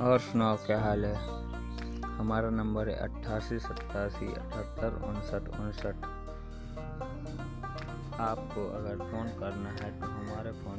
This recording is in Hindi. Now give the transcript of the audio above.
और सुनाओ क्या हाल है? हमारा नंबर है अट्ठासी, सत्तासी, अठहत्तर, उनसठ उनसठ। आपको अगर फ़ोन करना है तो हमारे फ़ोन